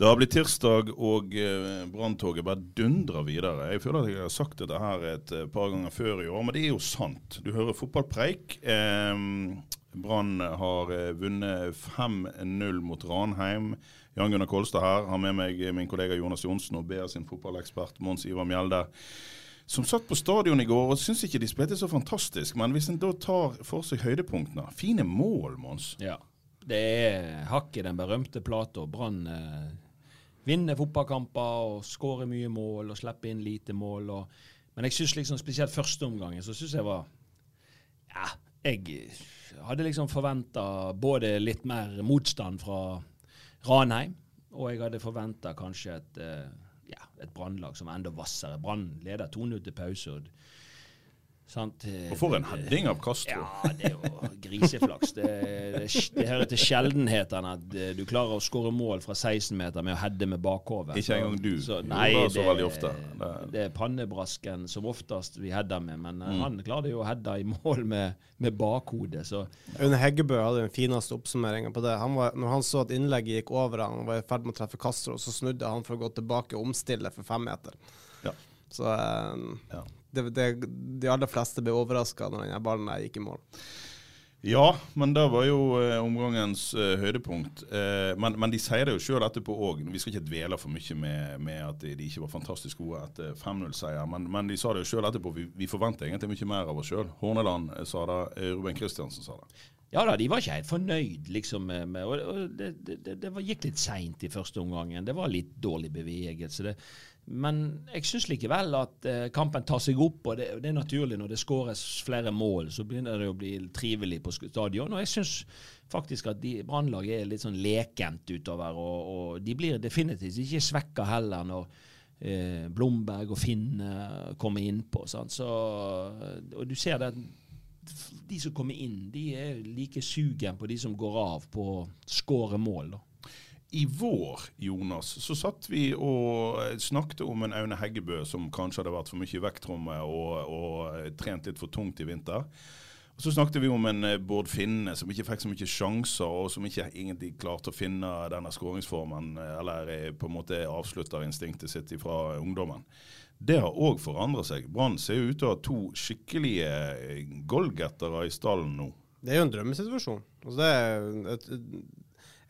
Det har blitt tirsdag, og eh, branntoget bare dundrer videre. Jeg føler at jeg har sagt dette her et eh, par ganger før i år, men det er jo sant. Du hører fotballpreik. Eh, Brann har eh, vunnet 5-0 mot Ranheim. Jan Gunnar Kolstad her har med meg min kollega Jonas Johnsen og BA sin fotballekspert Mons Ivar Mjelde. Som satt på stadion i går og syns ikke de spilte så fantastisk. Men hvis en da tar for seg høydepunktene Fine mål, Mons. Ja. Det er hakk i den berømte plata. Brann eh, vinner fotballkamper og skårer mye mål og slipper inn lite mål. Og, men jeg syns liksom spesielt første omgangen så syns jeg var Ja, jeg hadde liksom forventa både litt mer motstand fra Ranheim, og jeg hadde forventa kanskje et, eh, ja, et brannlag som var enda hvassere. Brann leder 2-0 til pause. og Sant? Og for en heading av Castro. Ja, det er jo griseflaks. Det, det, det hører til sjeldenhetene at eh, du klarer å skåre mål fra 16 meter med å heade med bakhodet. Ikke engang du Så, gjorde nei, det så det, veldig ofte. Det, Det- er pannebrasken som oftest vi header med, men eh, Mm. han klarte jo å heade i mål med, med bakhodet, så Aune Heggebø hadde den fineste oppsummeringa på det. Han var, når han så at innlegget gikk over han var i ferd med å treffe Castro, så snudde han for å gå tilbake og omstille for fem meter. Ja. Så eh, Ja. det, det, de aller fleste ble overraska når den ballen der gikk i mål. Ja, men det var jo eh, omgangens eh, høydepunkt. Eh, men, men de sier det jo sjøl etterpå òg. Vi skal ikke dvele for mye med, med at de ikke var fantastisk gode etter 5-0-seier. Men, men de sa det jo sjøl etterpå. Vi, vi forventer egentlig mye mer av oss sjøl. Horneland eh, sa det, Ruben Kristiansen sa det. Ja da, de var ikke helt fornøyd, liksom. Med, med, og, og det, det, det, det gikk litt seint i første omgangen. Det var litt dårlig bevegelse. Det, men jeg syns likevel at eh, kampen tar seg opp, og det, det er naturlig når det skåres flere mål, så begynner det å bli trivelig på stadion. Og jeg syns faktisk at Brannlaget er litt sånn lekent utover, og, og de blir definitivt ikke svekka heller når eh, Blomberg og Finn kommer innpå. og du ser det de som kommer inn, de er like sugen på de som går av på å skåre mål. da. I vår, Jonas, så satt vi og snakket om en Aune Heggebø som kanskje hadde vært for mye i vektrommet og, og eh, trent litt for tungt i vinter. Så snakket vi om en eh, Bård Finne som ikke fikk så mye sjanser, og som ikke egentlig klarte å finne denne skåringsformen, eh, eller på en måte avslutter instinktet sitt fra ungdommen. Det har òg forandra seg. Brann ser jo ut til å ha to skikkelige goalgettere i stallen nå. Det er jo en drømmesituasjon. Altså det er et,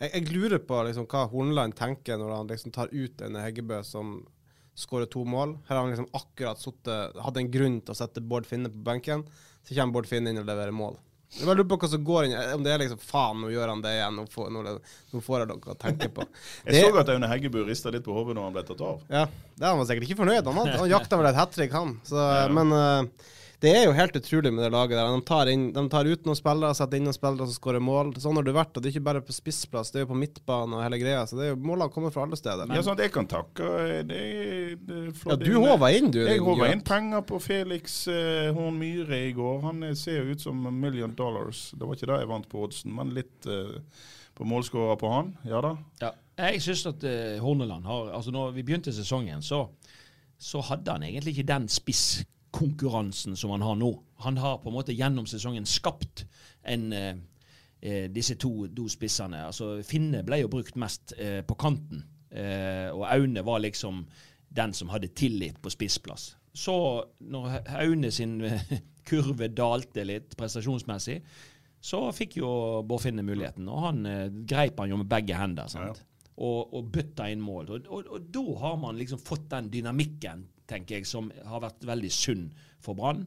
jeg, jeg lurer på liksom, hva Hornland tenker når han liksom tar ut en Heggebø som skårer to mål. Her har han liksom akkurat suttet, hadde en grunn til å sette Bård Finne på benken. Så kommer Bård Finne inn og leverer mål. Jeg bare lurer på hva som går inn, Om det er liksom faen, nå gjør han det igjen. Nå får, nå, nå får jeg noe å tenke på. Jeg Det- så at Aune Heggebø rista litt på hodet når han ble tatt av. Ja, det er han var sikkert ikke fornøyd. Han, han jakta vel et hat trick, han. Så, Ja. Men eh, det er jo helt utrolig med det laget der. De tar, inn, de tar ut noen spillere, setter inn noen spillere som skårer mål. Sånn har det vært. Og det er ikke bare på spissplass, det er jo på midtbane og hele greia. Så det er jo målene kommer fra alle steder. Ja, sånn at jeg kan takke. eh, Det, det Ja, flott du håva inn, du. Jeg håva inn penger på Felix eh, Horn Myhre i går. Han eh, ser jo ut som a million dollars. Det var ikke det jeg vant på oddsen, men litt eh, på målskårer på han. Ja da. Ja. Jeg syns at eh, Horneland har altså Når vi begynte sesongen, så, så hadde han egentlig ikke den spisskonkurransen som han har nå. Han har på en måte gjennom sesongen skapt en eh, eh, disse to, to spissene. Altså Finne ble jo brukt mest eh, på kanten, eh, og Aune var liksom den som hadde tillit på spissplass. Så når Aune sin eh, kurve dalte litt prestasjonsmessig, så fikk jo Bård Finne muligheten, og han eh, greip han jo med begge hender. sant? og, og bøtta inn mål. Og, og, og da har man liksom fått den dynamikken, tenker jeg, som har vært veldig sunn for Brann.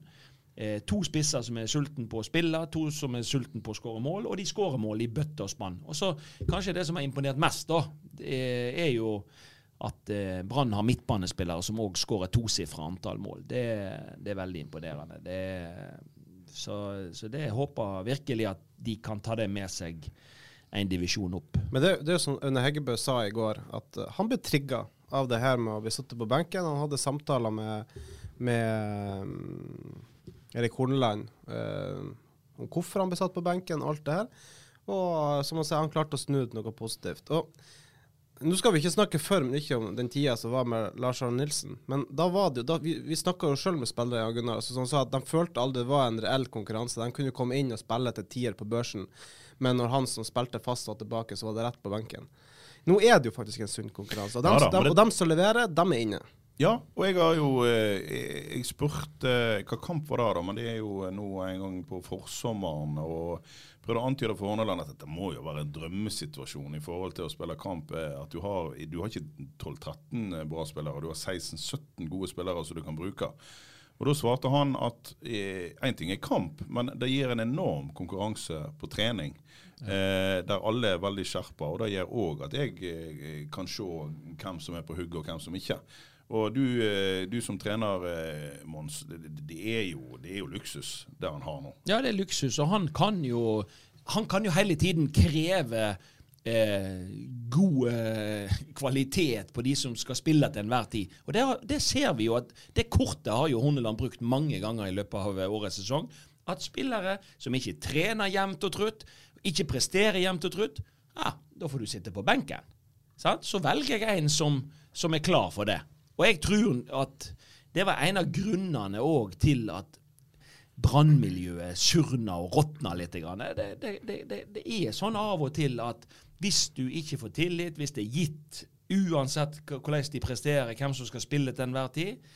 Eh, to spisser som er sulten på å spille, to som er sulten på å skåre mål, og de skårer mål i bøtte og spann. Og så Kanskje det som har imponert mest, da, er, jo at eh, Brann har midtbanespillere som òg skårer tosifra antall mål. Det, det, er veldig imponerende. Det, så, så det håper virkelig at de kan ta det med seg en divisjon opp. Men det, det er jo som Aune Heggebø sa i går, at uh, han ble trigga av det her med å bli sittet på benken. Han hadde samtaler med, med um, Erik Horneland uh, om hvorfor han ble satt på benken og alt det her. Og som han sier, han klarte å snu ut noe positivt. Og nå skal vi ikke snakke for mye om den tida som var med Lars Arne Nilsen, men da var det da, Vi, vi snakka jo sjøl med spillere Gunnar, som sa at de følte aldri det var en reell konkurranse. De kunne komme inn og spille til tier på børsen, men når han som spilte fast var tilbake, så var det rett på benken. Nå er det jo faktisk en sunn konkurranse, og, dem, ja, da, de, og dem som leverer, dem er inne. Ja, og jeg har jo eh, Jeg spurte hva kamp var det, da, men det er jo nå en gang på forsommeren. og prøvde å antyde for Horneland at dette må jo være en drømmesituasjon i forhold til å spille kamp. At du har, du har ikke 12-13 bra spillere, du har 16-17 gode spillere som du kan bruke. Og Da svarte han at én eh, ting er kamp, men det gir en enorm konkurranse på trening. Eh, der alle er veldig skjerpa. Og det gjør òg at jeg eh, kan se hvem som er på hugget og hvem som ikke. Og du, eh, du, som trener, Mons, det, det, er jo, det, er jo, luksus det han har nå. Ja, det er luksus, og han kan jo, han kan jo hele tiden kreve eh, god eh, kvalitet på de som skal spille til enhver tid. Og det, det, ser vi jo at det kortet har jo Horneland brukt mange ganger i løpet av årets sesong. At spillere som ikke trener jevnt og trutt, ikke presterer jevnt og trutt, ja, da får du sitte på benken. Sant? Så velger jeg en som, som er klar for det. Og jeg tror at det var en av grunnene òg til at brannmiljøet surna og råtna litt. Det, det, det, det, er sånn av og til at hvis du ikke får tillit, hvis det er gitt, uansett hvordan de presterer, hvem som skal spille til enhver tid,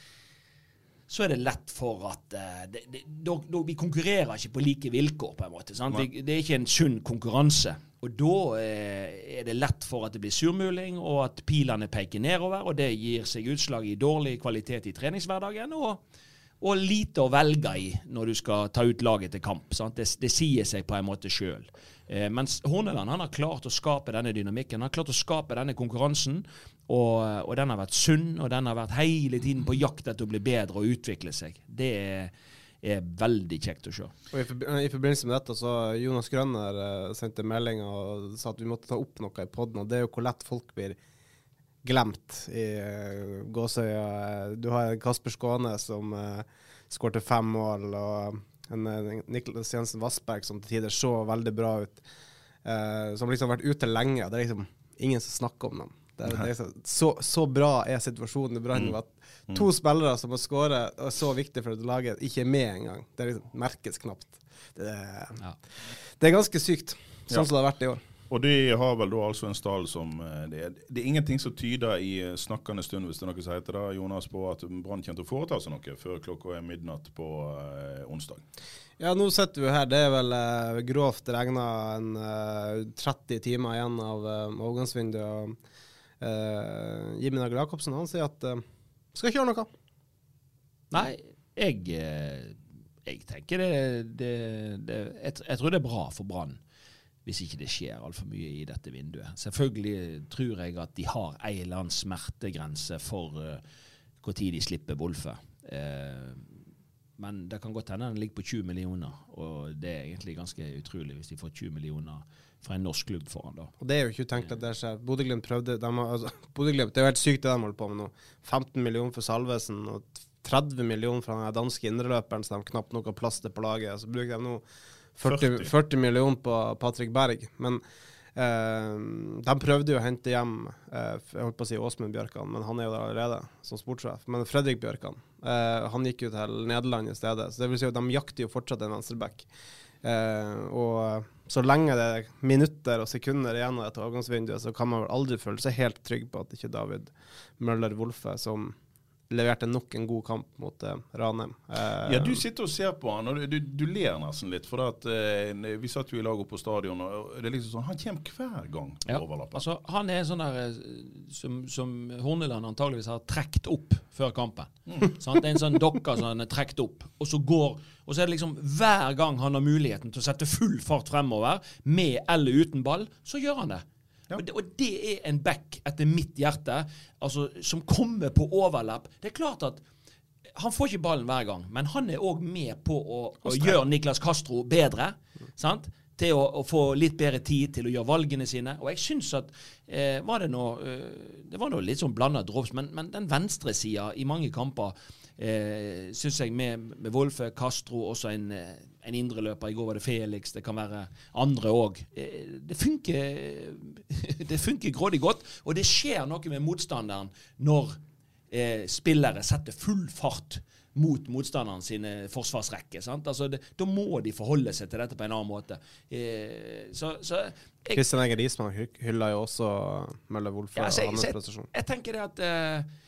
så er det lett for at uh, det, det, da, da, Vi konkurrerer ikke på like vilkår, på en måte. Vi, det er ikke en sunn konkurranse. Og da eh, er det lett for at det blir surmuling, og at pilene peker nedover. Og det gir seg utslag i dårlig kvalitet i treningshverdagen. og og lite å velge i når du skal ta ut laget til kamp. Det, det, sier seg på en måte sjøl. Eh, mens Horneland han har klart å skape denne dynamikken, han har klart å skape denne konkurransen. Og, og, den har vært sunn, og den har vært hele tiden på jakt etter å bli bedre og utvikle seg. Det er, er veldig kjekt å se. Og I, forbindelse med dette så Jonas Grønner uh, sendte melding og sa at vi måtte ta opp noe i poden. Og det er jo hvor lett folk blir glemt i uh, Gåsøya. Du har Kasper Skåne som uh, skårte fem mål. og en, en Niklas Jensen Vassberg som til tider så veldig bra ut. Eh, som liksom har vært ute lenge. Det er liksom ingen som snakker om dem. Det det er liksom, så, så, bra er situasjonen i Brann mm. at to mm. spillere som har skåret og er så viktig for laget, ikke er med engang. Det liksom, merkes knapt. Det, ja. det, er ganske sykt, sånn ja. som det har vært i år. Og de har vel da altså en stall som eh, det er, det er, ingenting som tyder i eh, snakkende stund, hvis det er noe som heter det, Jonas, på at Brann kommer til å foreta seg noe før klokka er midnatt på eh, onsdag. Ja, nå sitter vi her. Det er vel eh, grovt regna en eh, 30 timer igjen av eh, overgangsvinduet. Eh, Jimmy Nagel Jacobsen han sier at eh, skal ikke gjøre noe. Nei, jeg, jeg tenker det, det, det jeg, jeg tror det er bra for Brann hvis ikke det skjer altfor mye i dette vinduet. Selvfølgelig tror jeg at de har en eller annen smertegrense for uh, når de slipper Wolfe. Uh, men det kan godt hende den ligger på 20 millioner, og det er egentlig ganske utrolig hvis de får 20 millioner fra en norsk klubb foran. da. Og Det er jo ikke utenkt at det skjer. Bodø-Glimt prøvde de har, altså, Bodø Det er jo helt sykt det de holder på med nå. 15 millioner for Salvesen og 30 millioner fra den danske indreløperen som de knapt nok har plass til på laget. Så bruker de nå 40, 40 millioner på Patrick Berg. Men eh, de prøvde jo å hente hjem eh, jeg holdt på å si Åsmund Bjørkan, men han er jo der allerede som sportssjef. Men Fredrik Bjørkan eh, han gikk jo til Nederland i stedet. Så det vil si at de jakter jo fortsatt en venstreback. Eh, og så lenge det er minutter og sekunder igjen av dette overgangsvinduet, så kan man vel aldri føle seg helt trygg på at ikke David Møller Wolfe, som leverte nok en god kamp mot uh, Ranheim. Uh, Ja, du sitter og ser på han, og du, du, du ler nesten litt. For at, uh, vi satt jo i lag oppe på stadion, og det er liksom sånn, han kommer hver gang på Ja, overlappen. altså, han er sånn der som, som Horneland antageligvis har trukket opp før kampen. Sant? Det er en sånn dokke som han er trukket opp, og så går Og så er det liksom hver gang han har muligheten til å sette full fart fremover, med eller uten ball, så gjør han det. Og, det og det er en back etter mitt hjerte, altså, som kommer på overlapp. Det er klart at han får ikke ballen hver gang, men han er òg med på å, å gjøre Niklas Castro bedre. Sant? Til å, å få litt bedre tid til å gjøre valgene sine. Og jeg syns at eh, var Det noe, eh, Det var noe litt sånn blanda drops, men, men den venstresida i mange kamper eh, syns jeg med, med Wolfe, Castro, også en, eh, en indreløper. I går var det Felix, det kan være andre òg. Eh, det funker Det funker grådig godt, og det skjer noe med motstanderen når eh, spillere setter full fart mot motstanderen sine forsvarsrekker. sant? Altså, Da må de forholde seg til dette på en annen måte. Eh, så, så jeg, Christian Eger Risman hyller jo også Møller Wolfe ja, og så jeg, hans så jeg, jeg tenker det at eh, eh,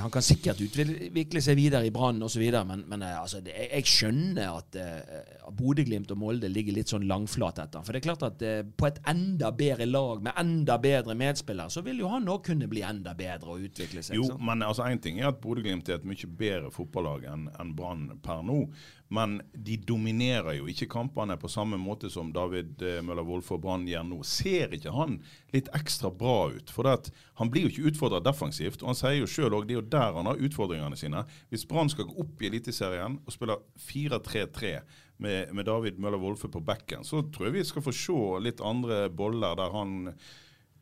Han kan sikkert utvikle seg videre i Brann osv., men, men eh, altså, det, jeg, skjønner at uh, Bodø-Glimt og Molde ligger litt sånn langflat etter. For det er klart at uh, på et enda bedre lag med enda bedre medspillere, så vil jo han òg kunne bli enda bedre og utvikle seg. Jo, men altså en ting er at Bodø-Glimt er et mye bedre fotballag enn enn Brann per nå. Men de dominerer jo ikke kampene på samme måte som David eh, Møller Wolfe og Brann gjør nå. Ser ikke han litt ekstra bra ut? For han blir jo ikke utfordra defensivt. og Han sier jo sjøl òg det er jo der han har utfordringene sine. Hvis Brann skal gå opp i Eliteserien og spille 4-3-3 med, med David Møller Wolfe på bekken, så tror jeg vi skal få se litt andre boller der han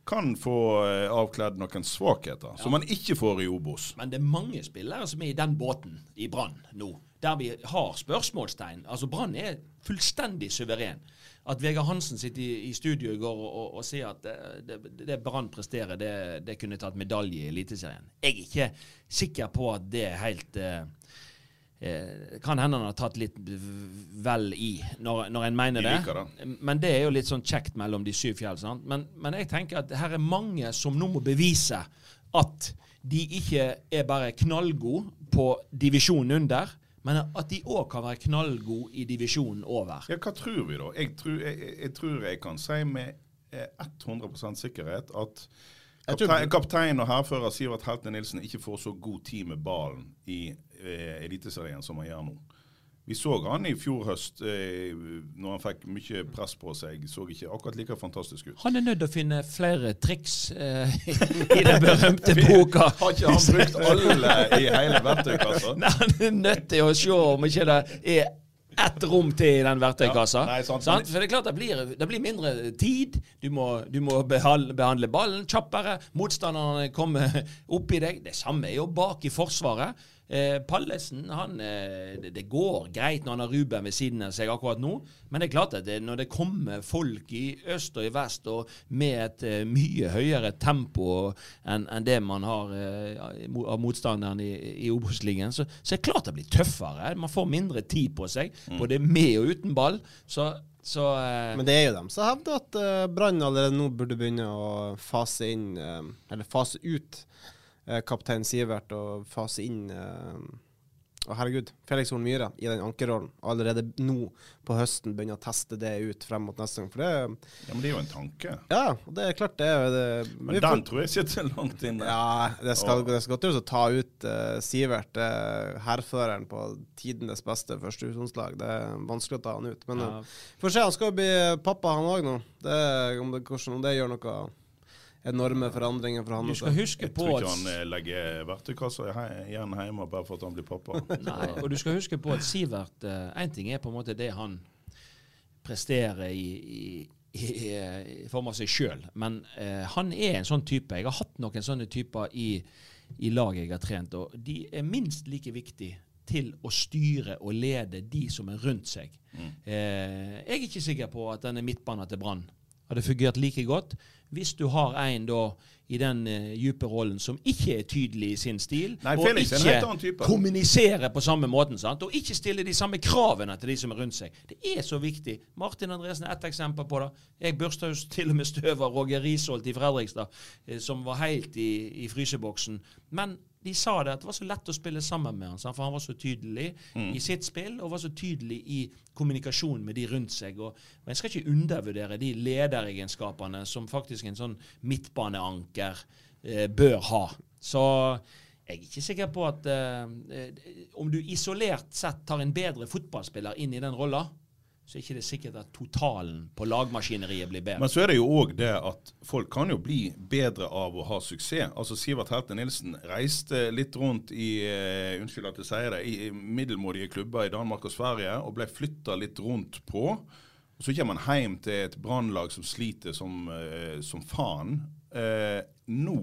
kan få eh, avkledd noen svakheter, som han ikke får i Obos. Men det er mange spillere som er i den båten i Brann nå, der vi har spørsmålstegn. Altså Brann er fullstendig suveren. At Vegard Hansen sitter i, i studio i går og, og, og sier at det, det, det Brann presterer, det, det kunne tatt medalje i Eliteserien. Jeg er ikke sikker på at det er helt eh, eh, Kan hende han har tatt litt vel i når, når en mener Vi det. Men det er jo litt sånn kjekt mellom de syv fjell. Sant? Men, men jeg tenker at her er mange som nå må bevise at de ikke er bare knallgode på divisjonen under, men at de òg kan være knallgode i divisjonen over. Ja, hva tror vi da? Jeg tror jeg, jeg, tror jeg kan si med eh, 100 sikkerhet at kaptein, kaptein og hærfører Sivert Helte Nilsen ikke får så god tid med ballen i eh, Eliteserien som han gjør nå. Vi så han i fjor høst, eh, når han fikk mye press på seg. Så ikke akkurat like fantastisk ut. Han er nødt til å finne flere triks eh, i den berømte boka. Har ikke han brukt alle i hele verktøykassa? Nei, han er nødt til å se om ikke det er ett rom til i den verktøykassa. Ja, nei, sant. sant? For det er klart det blir, det blir mindre tid. Du må, du må behandle, behandle ballen kjappere. Motstanderne kommer opp i deg. Det samme er jo bak i forsvaret. Eh, Pallesen, han, eh, det, det går greit når han har Ruben ved siden av seg akkurat nå, men det er klart at det, når det kommer folk i øst og i vest og med et eh, mye høyere tempo enn en det man har eh, av motstanderen i, i Obos-ligaen, så, så er det klart det blir tøffere. Man får mindre tid på seg, både med og uten ball. Så, så eh, Men det er jo dem som hevder at eh, Brann allerede nå burde begynne å fase inn, eh, eller fase ut kaptein Sivert og fase inn og å herregud, Felix Horn Myhre i den ankerrollen. Allerede nå på høsten begynner å teste det ut frem mot neste gang. For det Ja, men det er jo en tanke. Ja, og det er klart det det, Men den får- tror jeg sitter langt inne. Ja, det skal, det skal godt gjøres å ta ut uh, Sivert, uh, hærføreren på tidenes beste førstedivisjonslag. Det er vanskelig å ta han ut. Men Ja. uh, får se, han skal jo bli pappa, han òg nå. Det, om, det, hvordan, om det gjør noe enorme forandringer for han. du skal huske på at Jeg tror ikke han eh, legger verktøykassa igjen hjemme bare for at han blir pappa. Nei, og du skal huske på at Sivert Én ting er på en måte det han presterer i, i, i, form av seg sjøl, men eh, han er en sånn type. Jeg har hatt noen sånne typer i, i laget jeg har trent, og de er minst like viktige til å styre og lede de som er rundt seg. Eh, jeg er ikke sikker på at denne midtbanen til Brann hadde fungert like godt hvis du har en da i den uh, dype rollen, som ikke er tydelig i sin stil. Nei, og Felix annen ikke kommuniserer på samme måten. Sant? Og ikke stiller de samme kravene til de som er rundt seg. Det er så viktig. Martin Andresen er ett eksempel på det. Jeg børsta jo til og med støv av Roger Risholt i Fredrikstad, eh, som var helt i, i fryseboksen. Men de sa det at det var så lett å spille sammen med han, for han var så tydelig Mm. i sitt spill og var så tydelig i kommunikasjon med de rundt seg. Og, og Jeg skal ikke undervurdere de lederegenskapene som faktisk en sånn midtbaneanker eh, bør ha. Så jeg er ikke sikker på at eh, eh, om du isolert sett tar en bedre fotballspiller inn i den rolla, så er ikke det sikkert at totalen på lagmaskineriet blir bedre. Men så er det jo òg det at folk kan jo bli bedre av å ha suksess. Altså Sivert Helte Nilsen reiste litt rundt i uh, unnskyld at jeg sier det, i middelmådige klubber i Danmark og Sverige og ble flytta litt rundt på. Og Så kommer han hjem til et brannlag som sliter som, uh, som faen. Uh, nå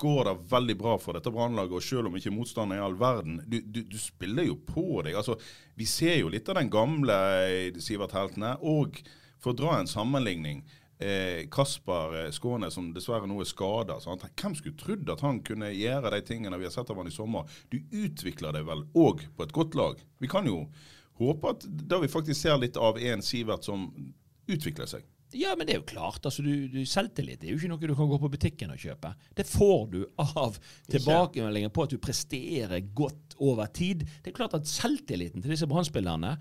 går det veldig bra for dette brannlaget, og selv om ikke motstanden er i all verden, du, du, du spiller jo på deg. Altså, vi ser jo litt av den gamle eh, Sivert Heltene. Og for å dra en sammenligning eh, Kasper eh, Skåne, som dessverre nå er skada. Hvem skulle trodd at han kunne gjøre de tingene vi har sett av han i sommer? Du utvikler deg vel òg på et godt lag. Vi kan jo håpe at da vi faktisk ser litt av en Sivert som utvikler seg. Ja, men det er jo klart. altså du, du, Selvtillit er jo ikke noe du kan gå på butikken og kjøpe. Det får du av tilbakemeldinger på at du presterer godt over tid. Det er klart at selvtilliten til disse brannspillerne,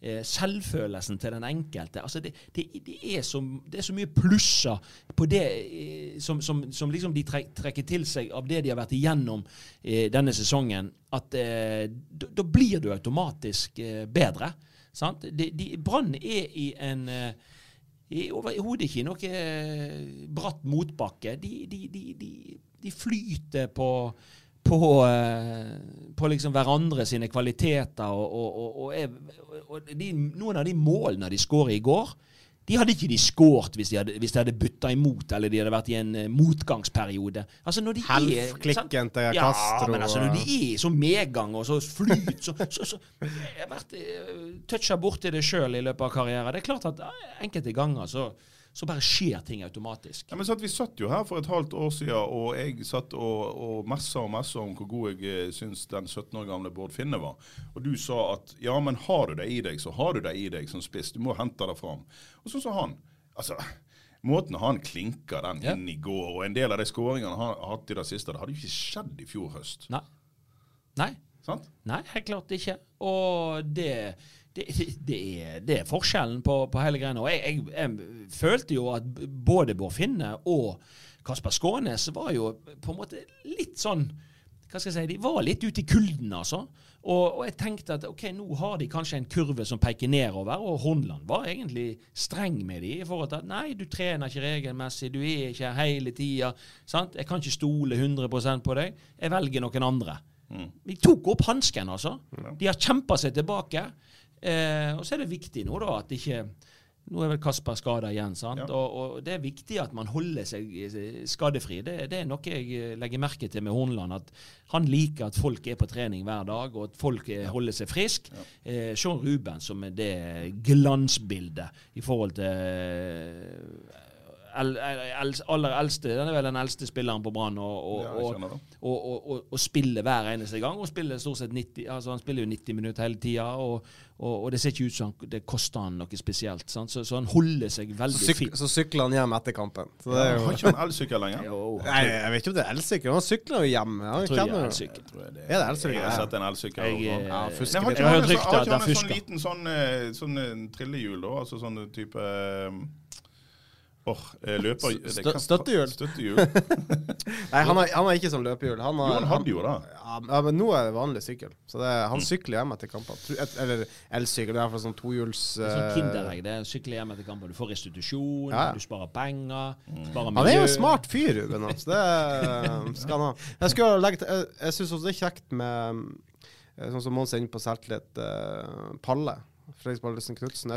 eh, selvfølelsen til den enkelte altså det, det, det, er så, det, er så, mye plusser på det eh, som, som, som, liksom de trek, trekker til seg av det de har vært igjennom eh, denne sesongen, at eh, da blir du automatisk bedre. sant? Brann er i en overhodet ikke noe eh, bratt motbakke. De, de, de, de flyter på, på, eh, på liksom hverandre sine kvaliteter. Og, og, og, og noen av de målene de skåret i går, de hadde ikke de skåret hvis de hadde, hvis de hadde butta imot, eller de hadde vært i en uh, motgangsperiode. Altså når de Helf-klikken til ja, Castro. men altså når de er i sånn medgang og så flyt, så, så, så Jeg har vært uh, toucha borti det sjøl i løpet av karrieren. Det er klart at uh, enkelte ganger så så bare skjer ting automatisk. Ja, men satt, Vi satt jo her for et halvt år siden, og jeg satt og, og messa og messa om hvor god jeg syns den 17 år gamle Bård Finne var. Og du sa at ja, men har du det i deg, så har du det i deg som spiss. Du må hente det fram. Og så sa han altså, Måten han klinka den Ja. inn i går, og en del av de skåringene han har hatt i det siste, det hadde jo ikke skjedd i fjor høst. Nei. Nei. Sant? Nei, helt klart ikke. Og det det, det, er, det er forskjellen på, på hele greia. Og jeg, jeg, jeg, følte jo at både Bård Finne og Kasper Skånes var jo på en måte litt sånn hva skal jeg si, De var litt ute i kulden, altså. Og, og jeg tenkte at ok, nå har de kanskje en kurve som peker nedover, og Hornland var egentlig streng med de i forhold til at nei, du trener ikke regelmessig, du er ikke her hele tida. Jeg kan ikke stole 100 på deg. Jeg velger noen andre. De tok opp hansken, altså. De har kjempa seg tilbake. Eh, og så er det viktig nå da at ikke Nå er vel Kasper skada igjen, sant? Ja. Og, og det er viktig at man holder seg eh, skadefri. Det, det er noe jeg eh, legger merke til med Hornland. At han liker at folk er på trening hver dag, og at folk ja. holder seg frisk. Eh, Sean Ruben som er det glansbildet i forhold til eh, aller eldste, den er vel den eldste spilleren på Brann, og, og, Ja, og, og, og, og, og spiller hver eneste gang. Og spiller stort sett 90, altså Han spiller jo 90 minutter hele tida, og, og, og det ser ikke ut som han- det koster han noe spesielt. Sant? Så, så han holder seg veldig syk, fint. så sykler han hjem etter kampen. Så det er Ja, jo har ikke han elsykkel lenger? Jo, Nei, jeg vet ikke om det er elsykkel. Han sykler jo hjem. Han jeg tror jeg er. Jeg det Er elsykkel? Jeg har sett en elsykkel. Jeg, eh, Ja, fusker Nei, har litt. ikke Jeg har han fusker. hørt sånn- har ikke han en sånn liten sånn, eh, sånn eh, trillehjul, da? Altså sånn type Åh, eh, løper... Stø- støttehjul? Støttehjul. Nei, han har, han har ikke sånn løpehjul. Han, har, Jo, han hadde jo det. Ja, men- nå er det vanlig sykkel. Så det, han sykler hjem etter kampene. Eller elsykkel. Det er iallfall sånn tohjuls... Det er sånn eh, kinderegg. Det er å sykle hjem etter kamper. Du får restitusjon, Ja. du sparer penger, sparer Han er jo en smart fyr, Ruben. Altså. Det eh, skal han ha. Jeg, skulle legge til, jeg, jeg syns også det er kjekt med eh, Sånn som Mons er inne på selvtillit. uh, Palle. Fredrik Baldesen Knutsen.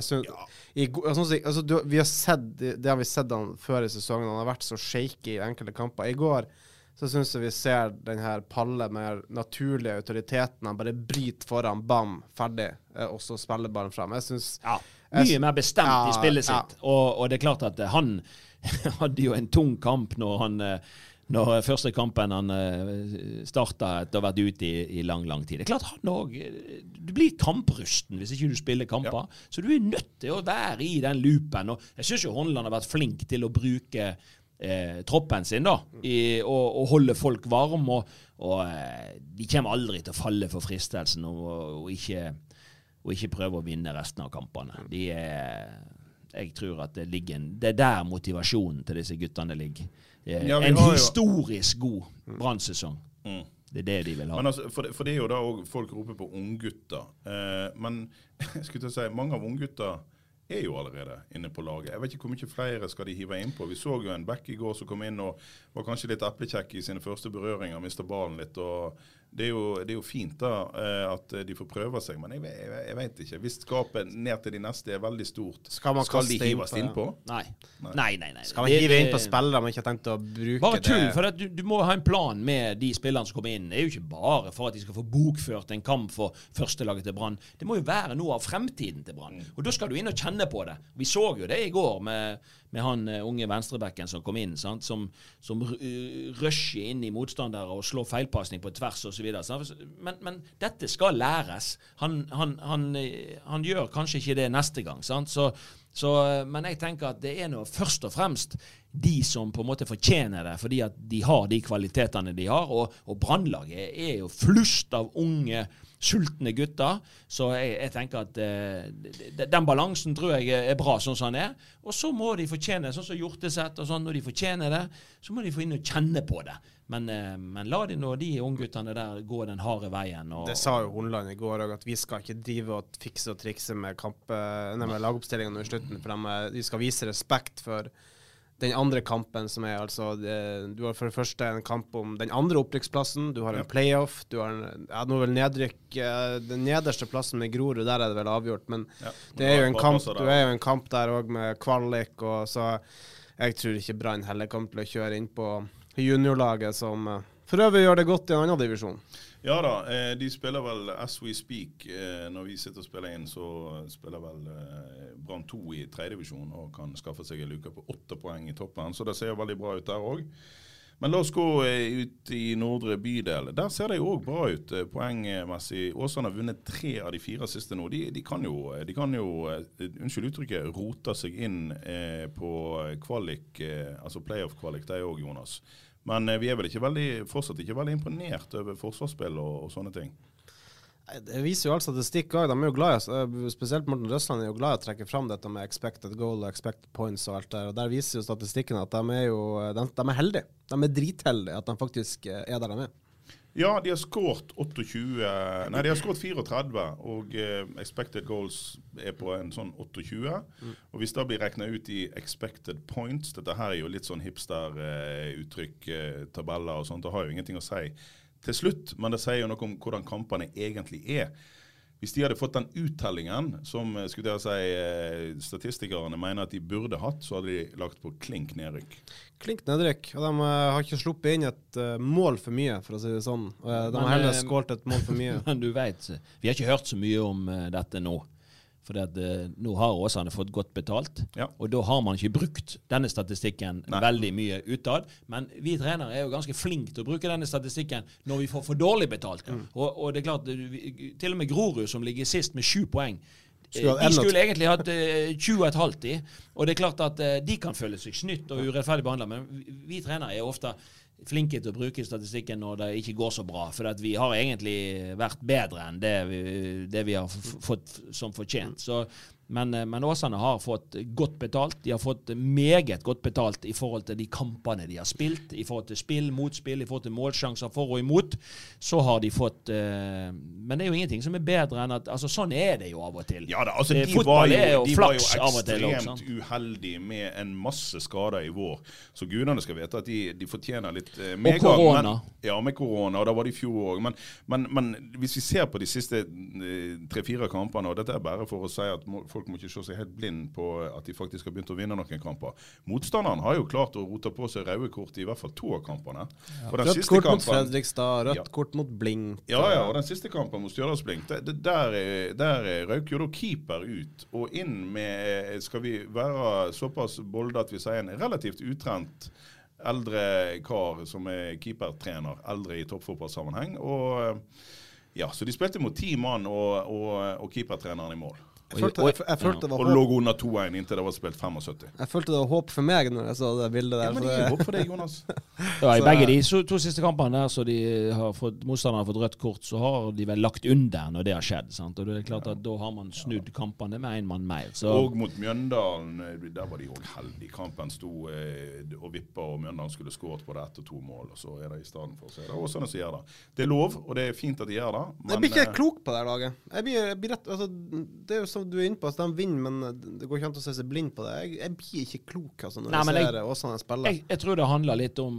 Go- altså, altså, du, vi har sett, det har vi sett han før i sesongen. Han har vært så shaky i enkelte kamper. I går så syns jeg vi ser den her Palle med naturlige autoriteten. Han bare bryter foran, bam, ferdig. eh, Og så spiller ballen fram. Jeg synes Ja, mye mer bestemt Ja, i spillet ja. sitt. Og, og det er klart at han hadde jo en tung kamp når han, eh, når eh, første kampen han uh, starta etter å ha vært ute i, i, lang, lang tid. Det er klart han òg Du blir kamprusten hvis ikke du spiller kamper. Ja. Så du er nødt til å være i den loopen. Og jeg syns jo Håndland har vært flink til å bruke eh, troppen sin da, i, og, og, holde folk varme. Og, og eh, de kommer aldri til å falle for fristelsen og, og, ikke, ikke prøve å vinne resten av kampene. De er jeg tror at det ligger Det er der motivasjonen til disse guttene ligger. Ja, en historisk god brannsesong. Mm. Det er det de vil ha. Altså, for, det, for, det, er jo da òg folk roper på unggutter. Eh, men jeg skulle til å si, mange av unggutta er jo allerede inne på laget. Jeg vet ikke hvor mye flere skal de hive innpå. Vi så jo en back i går som kom inn og var kanskje litt eplekjekk i sine første berøringer, mista ballen litt. og det er, jo, det er, jo, fint da, eh, at de får prøve seg, men jeg, jeg, jeg vet ikke. Hvis skapet ned til de neste er veldig stort, skal, skal de hives innpå? Nei. Nei. nei, nei, nei. Skal man hive inn på spillere man ikke har tenkt å bruke bare tull, det? for du, du, må ha en plan med de spillerne som kommer inn. Det er jo ikke bare for at de skal få bokført en kamp for førstelaget til Brann. Det må jo være noe av fremtiden til Brann. Mm. Og da skal du inn og kjenne på det. Vi så jo det i går med med han uh, unge venstrebacken som kom inn, sant? som, som uh, rusher inn i motstandere og slår feilpasning på tvers osv. Men, men dette skal læres. Han, han, han, uh, han, gjør kanskje ikke det neste gang. Sant? Så, så, men jeg tenker at det er nå først og fremst de som på en måte fortjener det, fordi at de har de kvalitetene de har. Og, og Brannlaget er jo flust av unge sultne gutter. Så jeg, jeg tenker at uh, den balansen tror jeg er bra sånn som den er. Og så må de fortjene, sånn som Hjorteset og sånn, når de fortjener det, så må de få inn og kjenne på det. Men, uh, men la de nå de ungguttene der gå den harde veien. det sa jo Hornland i går òg, at vi skal ikke drive og fikse og trikse med, kamp, eh, nei, med lagoppstillingene i slutten. For de skal vise respekt for den andre kampen som er altså Du har for det første en kamp om den andre opprykksplassen. Du har en playoff. Du har en, ja, nå vel nedrykk Den nederste plassen med Grorud, der er det vel avgjort. Men ja, det er jo en kamp, du er jo en kamp der òg med kvalik, og så Jeg tror ikke Brann heller kommer til å kjøre inn på juniorlaget, som eh, for øvrig gjør det godt i en annen divisjon. Ja da, eh, de spiller vel as we speak. Eh, når vi sitter og spiller inn, så spiller vel eh, Brann 2 i tredjedivisjon og kan skaffe seg en luke på åtte poeng i toppen. Så det ser veldig bra ut der òg. Men la oss gå ut i nordre bydel. Der ser det jo òg bra ut poengmessig. Åsane har vunnet tre av de fire siste nå. De, de kan jo, de kan jo unnskyld uttrykket, rota seg inn på kvalik, altså playoff-kvalik, de òg, Jonas. Men eh, vi er vel ikke veldig, fortsatt ikke veldig imponert over forsvarsspill og, og sånne ting. Det viser jo all statistikk òg. De er jo glad i, spesielt Morten Røsland er jo glad i å trekke fram dette med expected goal og expected points og alt der. Og Der viser jo statistikken at de er jo de, de er heldige. De er dritheldige at de faktisk er der de er. Ja, de har skåret 28 Nei, de har skåret 34, og eh, expected goals er på en sånn 28. Mm. Og hvis det blir regna ut i expected points Dette her er jo litt sånn hipster-uttrykk, eh, eh, tabeller og sånt. Det har jo ingenting å si til slutt, men det sier jo noe om hvordan kampene egentlig er. Hvis de hadde fått den uttellingen som eh, skulle jeg si, eh, statistikerne mener at de burde hatt, så hadde de lagt på klink nedrykk. Klink nedrykk. Og de uh, har ikke sluppet inn et mål for mye, for å si det sånn. De har heller skålt et mål for mye. Men du vet, vi har ikke hørt så mye om dette nå. For uh, nå har Åsane fått godt betalt, ja. og da har man ikke brukt denne statistikken Nei. veldig mye utad. Men vi trenere er jo ganske flinke til å bruke denne statistikken når vi får for dårlig betalt. Mm. Og, og, det er klart, til og med Grorud, som ligger sist med sju poeng, eh, de skulle egentlig hatt uh, 20,5 i. Og det er klart at de kan føle seg snytt og urettferdig behandla, men vi, vi trenere er ofte flinke til å bruke statistikken når det ikke går så bra. For vi har egentlig vært bedre enn det vi, det vi har fått som fortjent. Så men, eh, men, Åsane har fått godt betalt. De har fått meget godt betalt i forhold til de kampene de har spilt. I forhold til spill, motspill, i forhold til målsjanser for og imot. Så har de fått uh, Men det er jo ingenting som er bedre enn at altså Sånn er det jo av og til. Ja da, altså de Fotball var jo, de var jo ekstremt uheldige med en masse skader i vår. Så gudene skal vite at de, de fortjener litt uh, medgang. Og korona. Ja, med korona. Og da var det i fjor òg. Men, men, men, hvis vi ser på de siste tre-fire kampene, og dette er bare for å si at folk folk må ikke se seg helt blind på at de faktisk har begynt å vinne noen kamper. Motstanderen har jo klart å rote på seg røde kort i hvert fall to av kampene. Ja. Rødt kort kampen, mot Fredrikstad, rødt ja. kort mot Blink. Ja, ja, og den siste kampen mot Stjørdals Blink, det, det, der, der røyk jo da keeper ut. Og inn med, skal vi være såpass bolde at vi sier en relativt utrent Eldre kar som er keepertrener. Eldre i toppfotballsammenheng. Og ja, Så de spilte mot ti mann og, og, og keepertreneren i mål. Jeg følte, jeg, jeg følte det Og lå under 2-1 inntil det var spilt 75. jeg følte det var håp for meg når jeg så det bildet Ja, der. men så det det- er håp for deg, Jonas. Ja, I begge de to siste kampene der så de har fått, motstanderne har fått rødt kort, så har de vel lagt under når det har skjedd. sant? Og det er klart at Da har man snudd kampene med én mann mer. Så Og mot Mjøndalen, eh, der var de òg heldige. Kampen sto eh, og vippa, og Mjøndalen skulle skåret både ett og to mål. og Så er det i stedet for. Så er det også sånne som gjør det. Det er lov, og det er fint at de gjør det. Jeg blir ikke eh, klok på det her laget. Jeg blir, jeg blir rett, altså, det er jo som du er inne på, altså, de vinner, men det går ikke an å se seg blind på det. Jeg, jeg blir ikke klok altså, når Nei, jeg jeg- ser Åsane spille. jeg, jeg tror det handler litt om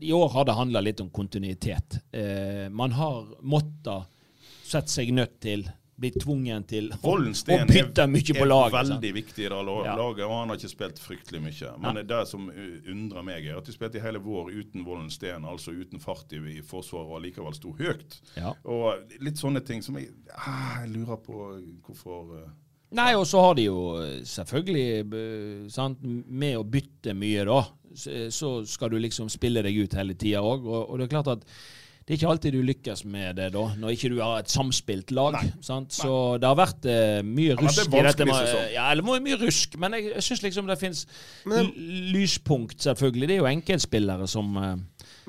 I år har det handla litt om kontinuitet. Eh, man har måttet sette seg nødt til, blitt tvungen til å, å bytte mye på laget. er veldig viktig i det laget, og han har ikke spilt fryktelig mye. Men Ja. det som undrer meg, er at de spilte i hele vår uten Vollensten, altså uten fart i, i forsvaret, og likevel sto høyt. Ja. Og litt sånne ting som jeg, ah, jeg lurer på hvorfor uh, Nei, og så har de jo eh, selvfølgelig eh, sant, Med å bytte mye, da, så- så skal du liksom spille deg ut hele tida òg. Og, og det er klart at det er ikke alltid du lykkes med det da, når ikke du har et samspilt lag. Sant? Så det har vært uh, mye rusk en i dette. med-. Ja, eller mye, rusk, men jeg, jeg syns liksom det fins lyspunkt, selvfølgelig. Det er jo enkeltspillere som uh,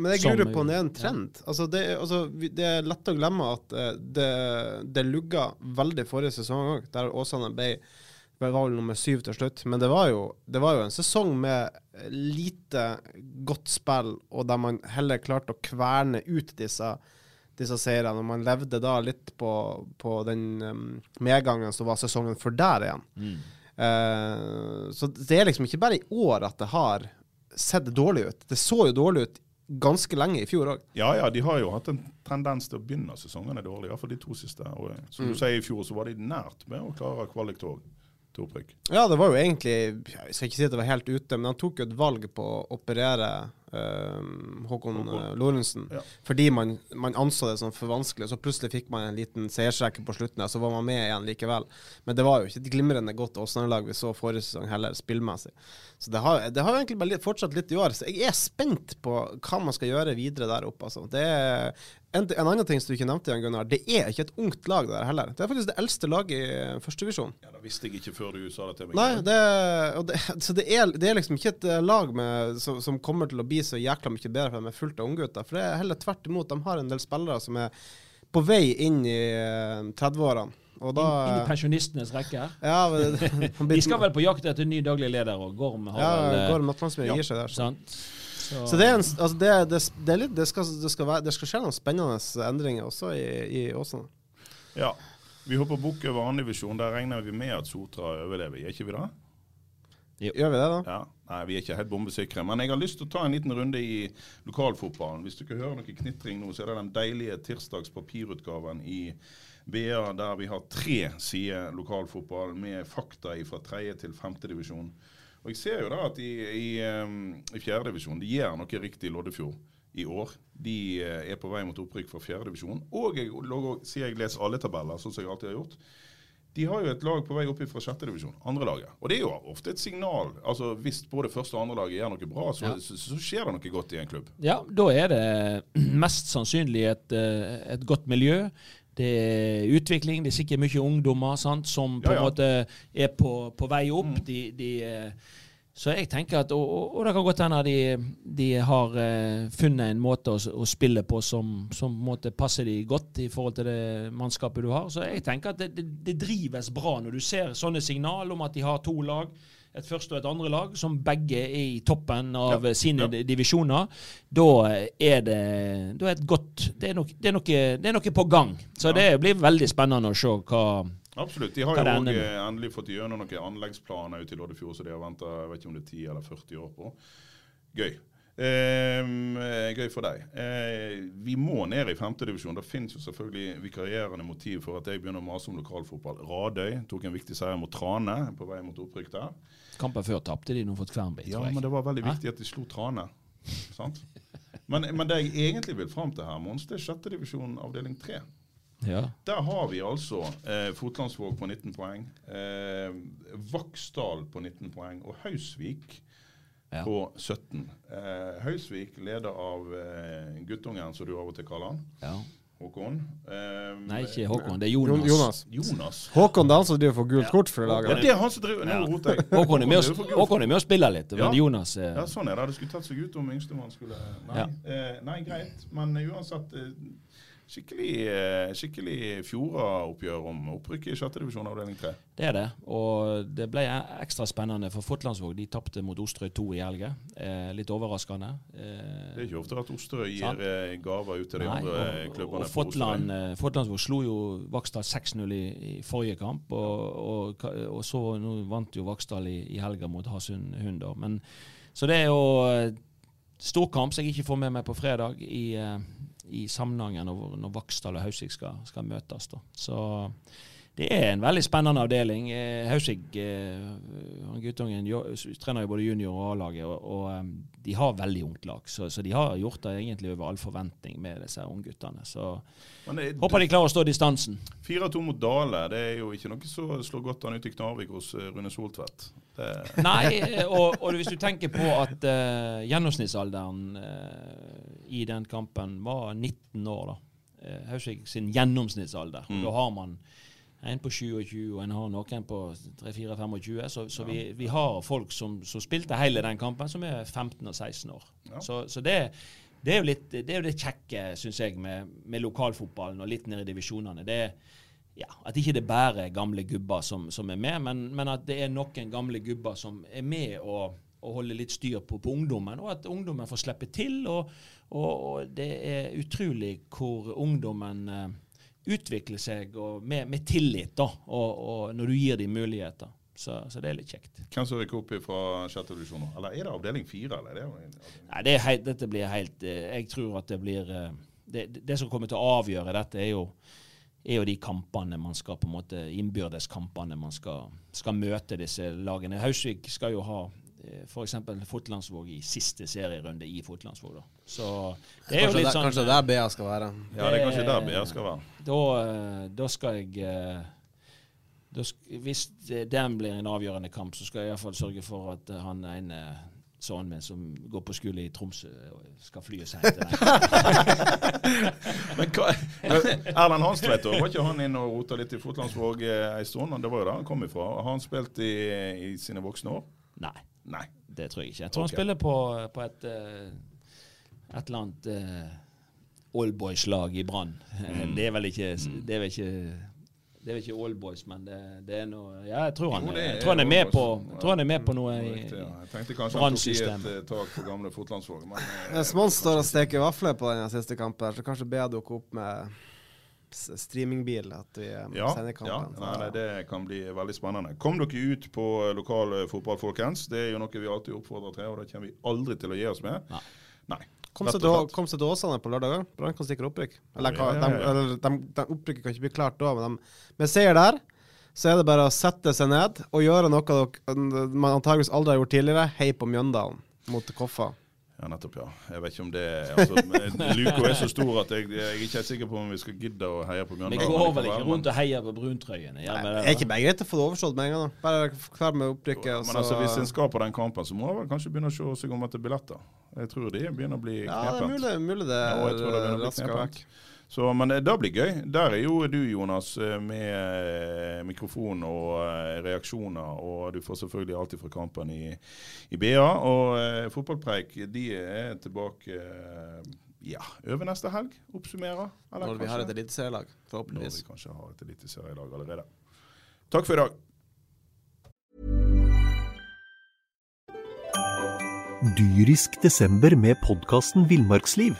Men jeg lurer på om det er en trend. Altså, det, altså, det er lett å glemme at eh, det, det lugga veldig forrige sesong òg, der Åsane ble var vel nummer syv til slutt. Men det var, jo, det var jo en sesong med lite godt spill, og der man heller klarte å kverne ut disse, disse seirene. Og man levde da litt på, på den um, medgangen som var sesongen før der igjen. Eh, så det er liksom ikke bare i år at det har sett dårlig ut. Det så jo dårlig ut ganske lenge i fjor òg. Ja ja, de har jo hatt en tendens til å begynne sesongene dårlig, i hvert fall de to siste. Og som Mm. du sier, i fjor så var de nært med å klare kvalik til opprykk. Ja, det var jo egentlig Jeg skal ikke si at det var helt ute, men han tok jo et valg på å operere eh, Håkon uh, Lorentzen. Ja. Fordi man, man anså det som for vanskelig. Så plutselig fikk man en liten seiersrekke på slutten, og så var man med igjen likevel. Men det var jo ikke et glimrende godt Åsane-lag vi så forrige sesong heller, spillmessig. Så det har, det har egentlig bare litt, fortsatt litt i år. Så jeg er spent på hva man skal gjøre videre der oppe. Altså. Det er en, en annen ting som du ikke nevnte, Jan Gunnar, det er ikke et ungt lag der heller. Det er faktisk det eldste laget i førstedivisjon. Ja, det visste jeg ikke før du sa det til meg. Nei, det, det, så det er, det er liksom ikke et eh, lag med, som, som kommer til å bli så jækla mye bedre for dem er fullt av unggutter. For det er heller tvert imot. De har en del spillere som er på vei inn i eh, 30-årene. Og da inn, inn i pensjonistenes rekker. ja, men- De skal vel på jakt etter ny daglig leder, og Gorm har ja, vel eh, Gorm Atlandsmyr ja, gir seg der. Så, sant? Så, så det, er en, altså det, det, det, er litt, det, skal, det, skal være, det skal skje noen spennende endringer også i, i Åsane. Ja. Vi hopper bukk over andredivisjon. Der regner vi med at Sotra overlever, gjør ikke vi det? Gjør vi det, da? Ja. Nei, vi er ikke helt bombesikre. Men jeg har lyst til å ta en liten runde i lokalfotballen. Hvis du ikke hører noe knitring nå, så er det den deilige tirsdags papirutgaven i BA der vi har tre sider lokalfotball med fakta fra tredje til femte divisjon. Og jeg ser jo da at i, i, divisjon, i fjerdedivisjon de gjør noe riktig i Loddefjord i år. De eh, er på vei mot opprykk fra fjerdedivisjon. Og jeg sier jeg leser alle tabeller, sånn som jeg alltid har gjort. De har jo et lag på vei opp fra sjette divisjon, andre laget. Og det er jo ofte et signal. altså Hvis både første og andre laget gjør noe bra, så, Ja. så, så skjer det noe godt i en klubb. Ja, da er det mest sannsynlig et, eh, et godt miljø. Det er utvikling. Det er sikkert mye ungdommer sant, som på Ja, en måte er på, på vei opp. Mm. De, de, eh, så jeg tenker at, og, og- og det kan godt hende de, de har eh, funnet en måte å, å spille på som, som måte passer de godt i forhold til det mannskapet du har. Så jeg tenker at det, det, det drives bra når du ser sånne signal om at de har to lag. Et første og et andre lag, som begge er i toppen av Ja, sine ja. divisjoner. Da er det, da er et godt, det, er nok, det, er noe, det er noe på gang. Så det blir veldig spennende å se hva Absolutt. De har jo det òg endelig fått gjennom noen anleggsplaner ute i Loddefjord som de har venta om det er 10 eller 40 år på. Gøy. Eh, gøy for deg. Eh, vi må ned i femtedivisjon. Det finnes jo selvfølgelig vikarierende motiv for at jeg begynner å mase om lokalfotball. Radøy tok en viktig seier mot Trane på vei mot opprykk der. Kampen før tapte de nå fått Kvernby, Ja, tror jeg. men det var veldig Hæ? viktig at de slo Trane. Sant? Men, men det jeg egentlig vil fram til her, Mons, det er sjettedivisjon avdeling tre. Ja. Der har vi altså eh, Fotlandsvåg på 19 poeng, eh, Vaksdal på 19 poeng og Hausvik Ja. på 17. Eh, Høysvik, leder av eh, guttungen, som du av og til kaller han. Ja. Håkon. Eh, Nei, ikke Håkon. Det er Jonas. Jonas. Jonas. Håkon det er han som driver for gult kort for Ja, laget. det er han som driver Ja. roter jeg. Håkon er for. Håkon er med og spiller litt, men Ja. Jonas eh. Ja, sånn er det. Det skulle tatt seg ut om yngstemann skulle Nei, Ja. eh, nei greit. Men uansett eh, skikkelig, eh, skikkelig Fjorda-oppgjør om opprykk i sjette divisjon avdeling tre. Det er det, og det ble ekstra spennende for Fotlandsvåg. De tapte mot Osterøy 2 i helga. Eh, litt overraskende. Eh, Det er ikke ofte at Osterøy gir eh, gaver ut til de Nei, andre og, klubbene. og Fotland, eh, Fotlandsvåg slo jo Vaksdal 6-0 i, i forrige kamp, og, og, og så nå vant jo Vaksdal i, i helga mot Hasund Hund. Men, så det er jo storkamp stor kamp som jeg ikke får med meg på fredag i, i sammenhengen når, når Vaksdal og Hausvik skal, skal møtes. da. Så det er en veldig spennende avdeling. Hausig Hausvik, eh, guttungen, trener jo både junior- og A-laget, og, og eh, de har veldig ungt lag. Så, så de har gjort det egentlig over all forventning med disse ungguttene. Så det er- håper de klarer å stå distansen. 4-2 mot Dale, det er jo ikke noe som slår godt an ut i Knarvik hos eh, Rune Soltvedt. Nei, eh, og, og hvis du tenker på at uh, gjennomsnittsalderen uh, i den kampen var 19 år, da. Uh, Hausvik sin gjennomsnittsalder. Mm. Da har man en på 27, og en har noen på 3-4-25. Så, så vi, vi har folk som, som spilte hele den kampen, som er 15 og 16 år. Ja. Så, så det, det, er litt, det er jo det kjekke, syns jeg, med, med lokalfotballen og litt ned i divisjonene. Det ja, At ikke det bare er gamle gubber som, som er med, men, men at det er noen gamle gubber som er med og, og holder litt styr på, på ungdommen, og at ungdommen får slippe til. Og, og, og det er utrolig hvor ungdommen utvikler seg med, med tillit, da, og, og når du gir dem muligheter. Så, så det er litt kjekt. hvem som rykker opp fra sjette divisjon? Eller er det avdeling fire? Eller det Nei, det helt, dette blir helt eh, Jeg tror at det blir eh, det, det som kommer til å avgjøre dette, er jo, er jo de kampene man skal på en måte innbyrdeskampene man skal, skal møte disse lagene. Hausvik skal jo ha f.eks. Fotlandsvåg i siste serierunde i Fotlandsvåg. da. Så det er jo Kanskje, litt der, sånn kanskje der BA skal være. Ja, det er kanskje der BA skal være. Da, eh, da skal jeg eh, da Hvis den blir en avgjørende kamp, så skal jeg iallfall sørge for at eh, han ene sønnen min som går på skole i Tromsø, eh, skal fly oss hjem til. Men hva, Erlend Hanstveit, var ikke han inne og rota litt i Fotlandsvåg eh, en stund? Det var jo der han kom ifra. Har han spilt i, i sine voksne år? Nei, Nei. det tror jeg ikke. Jeg tror okay. han spiller på, på et, eh, et eller annet uh, oldboys-lag i Brann. Mm. Det er vel ikke Det er vel ikke det er vel ikke Oldboys, men det, det er noe Ja, jeg tror han, Jo, er, jeg tror han er med på Jeg tror han er med på noe i, ja. Jeg tenkte kanskje han tok i et eh, tak for gamle Fotlandsvåg, men Hvis Mons står og steker vafler på den siste kampen, så kanskje ber dere opp med streamingbil at vi eh, ja, sender ja kampen. nei, nei, det kan bli veldig spennende. Kom dere ut på eh, lokal eh, fotball, folkens. Det er jo noe vi alltid oppfordrer til, og det kommer vi aldri til å gi oss med. Nei. Nei. Kom seg til, Åsane på lørdag. Brann kan sikre opprykk. Eller, Ja, ja, ja, De, eller de, de opprykket kan ikke bli klart da, men de, med seier der, så er det bare å sette seg ned og gjøre noe dere man antageligvis aldri har gjort tidligere. Hei på Mjøndalen mot Koffa. Ja, nettopp, ja. Jeg vet ikke om det altså, men Luka er så stor at jeg, jeg er ikke helt sikker på om vi skal gidde å heie på Vi går vel ikke rundt og heier på bruntrøyene? gjør vi det, Er ikke bare greit å få det overstått med en gang? da? Bare klar med opprykket. Men altså, hvis en skal på den kampen, så må en vel kanskje begynne å se seg om etter billetter. Jeg tror det begynner å bli knepent. Ja, det er mulig, mulig det Ja, jeg tror det begynner å bli rasker knepent. vekk. Så, men det blir gøy. Der er jo du, Jonas, eh, med eh, mikrofon og eh, reaksjoner. Og du får selvfølgelig alltid fra kampen i, i BA. Og eh, Fotballpreik de er tilbake eh, ja, over neste helg. Oppsummerer. Eller Når vi har et eliteserielag, forhåpentligvis. Når vi kanskje har et eliteserielag allerede. Takk for i dag. Dyrisk desember med podkasten Villmarksliv.